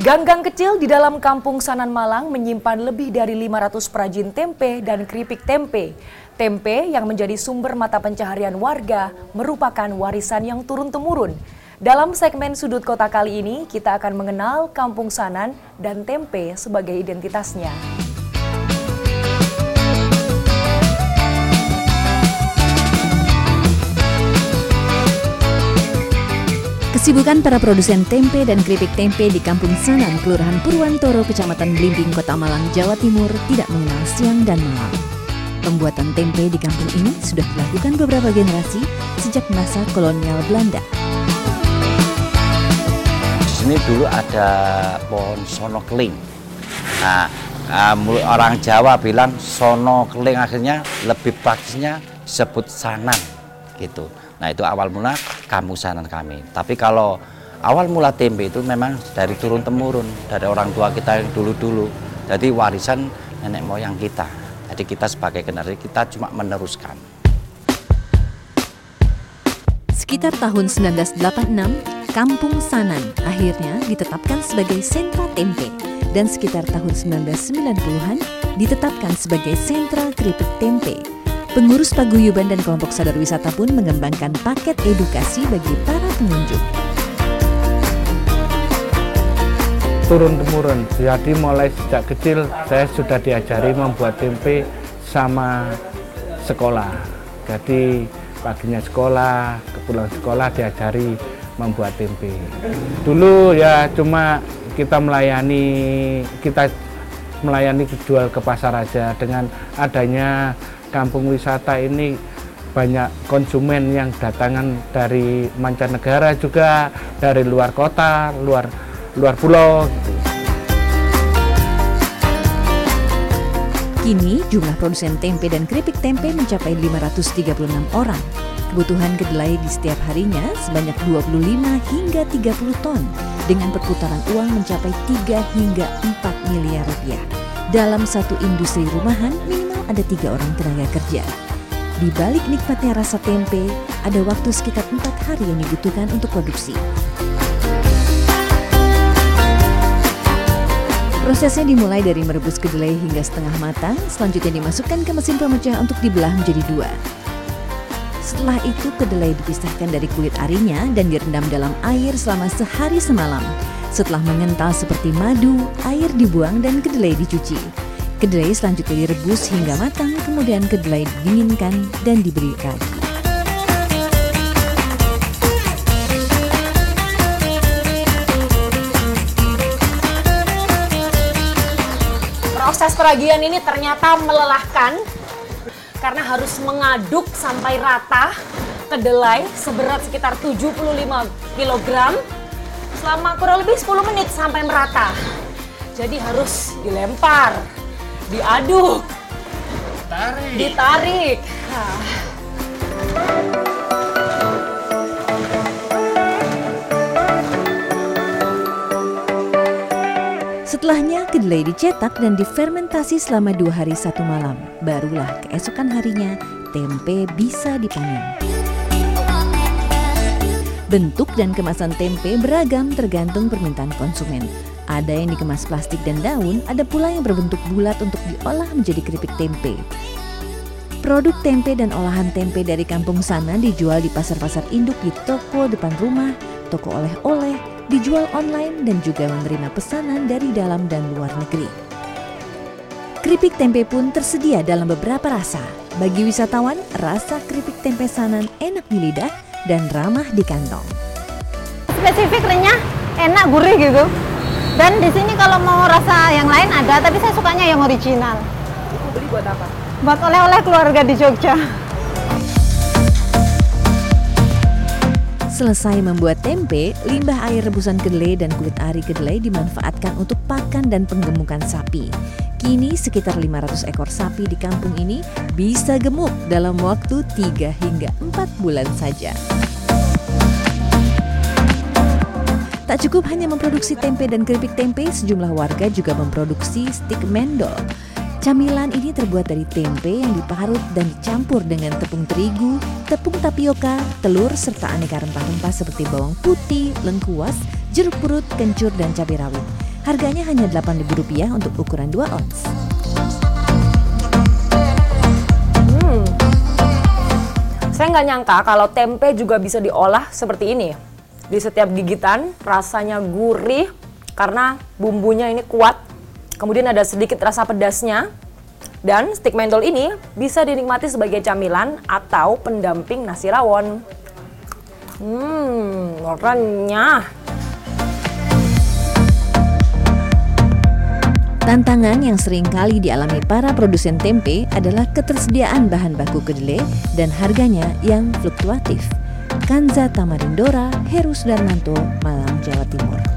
Ganggang kecil di dalam kampung Sanan Malang menyimpan lebih dari 500 perajin tempe dan keripik tempe. Tempe yang menjadi sumber mata pencaharian warga merupakan warisan yang turun-temurun. Dalam segmen Sudut Kota kali ini, kita akan mengenal Kampung Sanan dan tempe sebagai identitasnya. Kesibukan para produsen tempe dan keripik tempe di Kampung Sanan, Kelurahan Purwantoro, Kecamatan Blimbing, Kota Malang, Jawa Timur tidak mengenal siang dan malam. Pembuatan tempe di kampung ini sudah dilakukan beberapa generasi sejak masa kolonial Belanda. Di sini dulu ada pohon sono keling. Nah, orang Jawa bilang sono keling akhirnya lebih praktisnya sebut sanan gitu. Nah itu awal mula kamu sanan kami. Tapi kalau awal mula tempe itu memang dari turun temurun dari orang tua kita yang dulu-dulu. Jadi warisan nenek moyang kita. Jadi kita sebagai generasi kita cuma meneruskan. Sekitar tahun 1986, Kampung Sanan akhirnya ditetapkan sebagai sentra tempe dan sekitar tahun 1990-an ditetapkan sebagai sentra keripik tempe Pengurus paguyuban dan kelompok sadar wisata pun mengembangkan paket edukasi bagi para pengunjung. Turun-temurun, jadi mulai sejak kecil saya sudah diajari membuat tempe sama sekolah. Jadi paginya sekolah, kepulang sekolah diajari membuat tempe. Dulu ya cuma kita melayani, kita melayani jual ke pasar aja dengan adanya kampung wisata ini banyak konsumen yang datangan dari mancanegara juga dari luar kota, luar luar pulau. Kini jumlah produsen tempe dan keripik tempe mencapai 536 orang. Kebutuhan kedelai di setiap harinya sebanyak 25 hingga 30 ton dengan perputaran uang mencapai 3 hingga 4 miliar rupiah. Dalam satu industri rumahan ada tiga orang tenaga kerja. Di balik nikmatnya rasa tempe, ada waktu sekitar empat hari yang dibutuhkan untuk produksi. Prosesnya dimulai dari merebus kedelai hingga setengah matang, selanjutnya dimasukkan ke mesin pemecah untuk dibelah menjadi dua. Setelah itu kedelai dipisahkan dari kulit arinya dan direndam dalam air selama sehari semalam. Setelah mengental seperti madu, air dibuang dan kedelai dicuci. Kedelai selanjutnya direbus hingga matang, kemudian kedelai didinginkan dan diberi ragi. Proses peragian ini ternyata melelahkan karena harus mengaduk sampai rata kedelai seberat sekitar 75 kg selama kurang lebih 10 menit sampai merata. Jadi harus dilempar, diaduk, Tarik. ditarik. Setelahnya, kedelai dicetak dan difermentasi selama dua hari satu malam. Barulah keesokan harinya, tempe bisa dipanen. Bentuk dan kemasan tempe beragam tergantung permintaan konsumen. Ada yang dikemas plastik dan daun, ada pula yang berbentuk bulat untuk diolah menjadi keripik tempe. Produk tempe dan olahan tempe dari kampung sana dijual di pasar-pasar induk di toko depan rumah, toko oleh-oleh, dijual online dan juga menerima pesanan dari dalam dan luar negeri. Keripik tempe pun tersedia dalam beberapa rasa. Bagi wisatawan, rasa keripik tempe sanan enak di lidah dan ramah di kantong. Spesifik renyah, enak gurih gitu. Dan di sini kalau mau rasa yang lain ada, tapi saya sukanya yang original. Ibu beli buat apa? Buat oleh-oleh keluarga di Jogja. Selesai membuat tempe, limbah air rebusan kedelai dan kulit ari kedelai dimanfaatkan untuk pakan dan penggemukan sapi. Kini sekitar 500 ekor sapi di kampung ini bisa gemuk dalam waktu 3 hingga 4 bulan saja. Tak cukup hanya memproduksi tempe dan keripik tempe, sejumlah warga juga memproduksi stik mendol. Camilan ini terbuat dari tempe yang diparut dan dicampur dengan tepung terigu, tepung tapioka, telur, serta aneka rempah-rempah seperti bawang putih, lengkuas, jeruk purut, kencur, dan cabai rawit. Harganya hanya Rp8.000 untuk ukuran 2 ons. Saya nggak nyangka kalau tempe juga bisa diolah seperti ini. Di setiap gigitan rasanya gurih karena bumbunya ini kuat. Kemudian ada sedikit rasa pedasnya. Dan stik mentol ini bisa dinikmati sebagai camilan atau pendamping nasi rawon. Hmm, renyah. Tantangan yang sering kali dialami para produsen tempe adalah ketersediaan bahan baku kedelai dan harganya yang fluktuatif. Kanza Tamarindora, Heru Sudarmanto, Malang, Jawa Timur.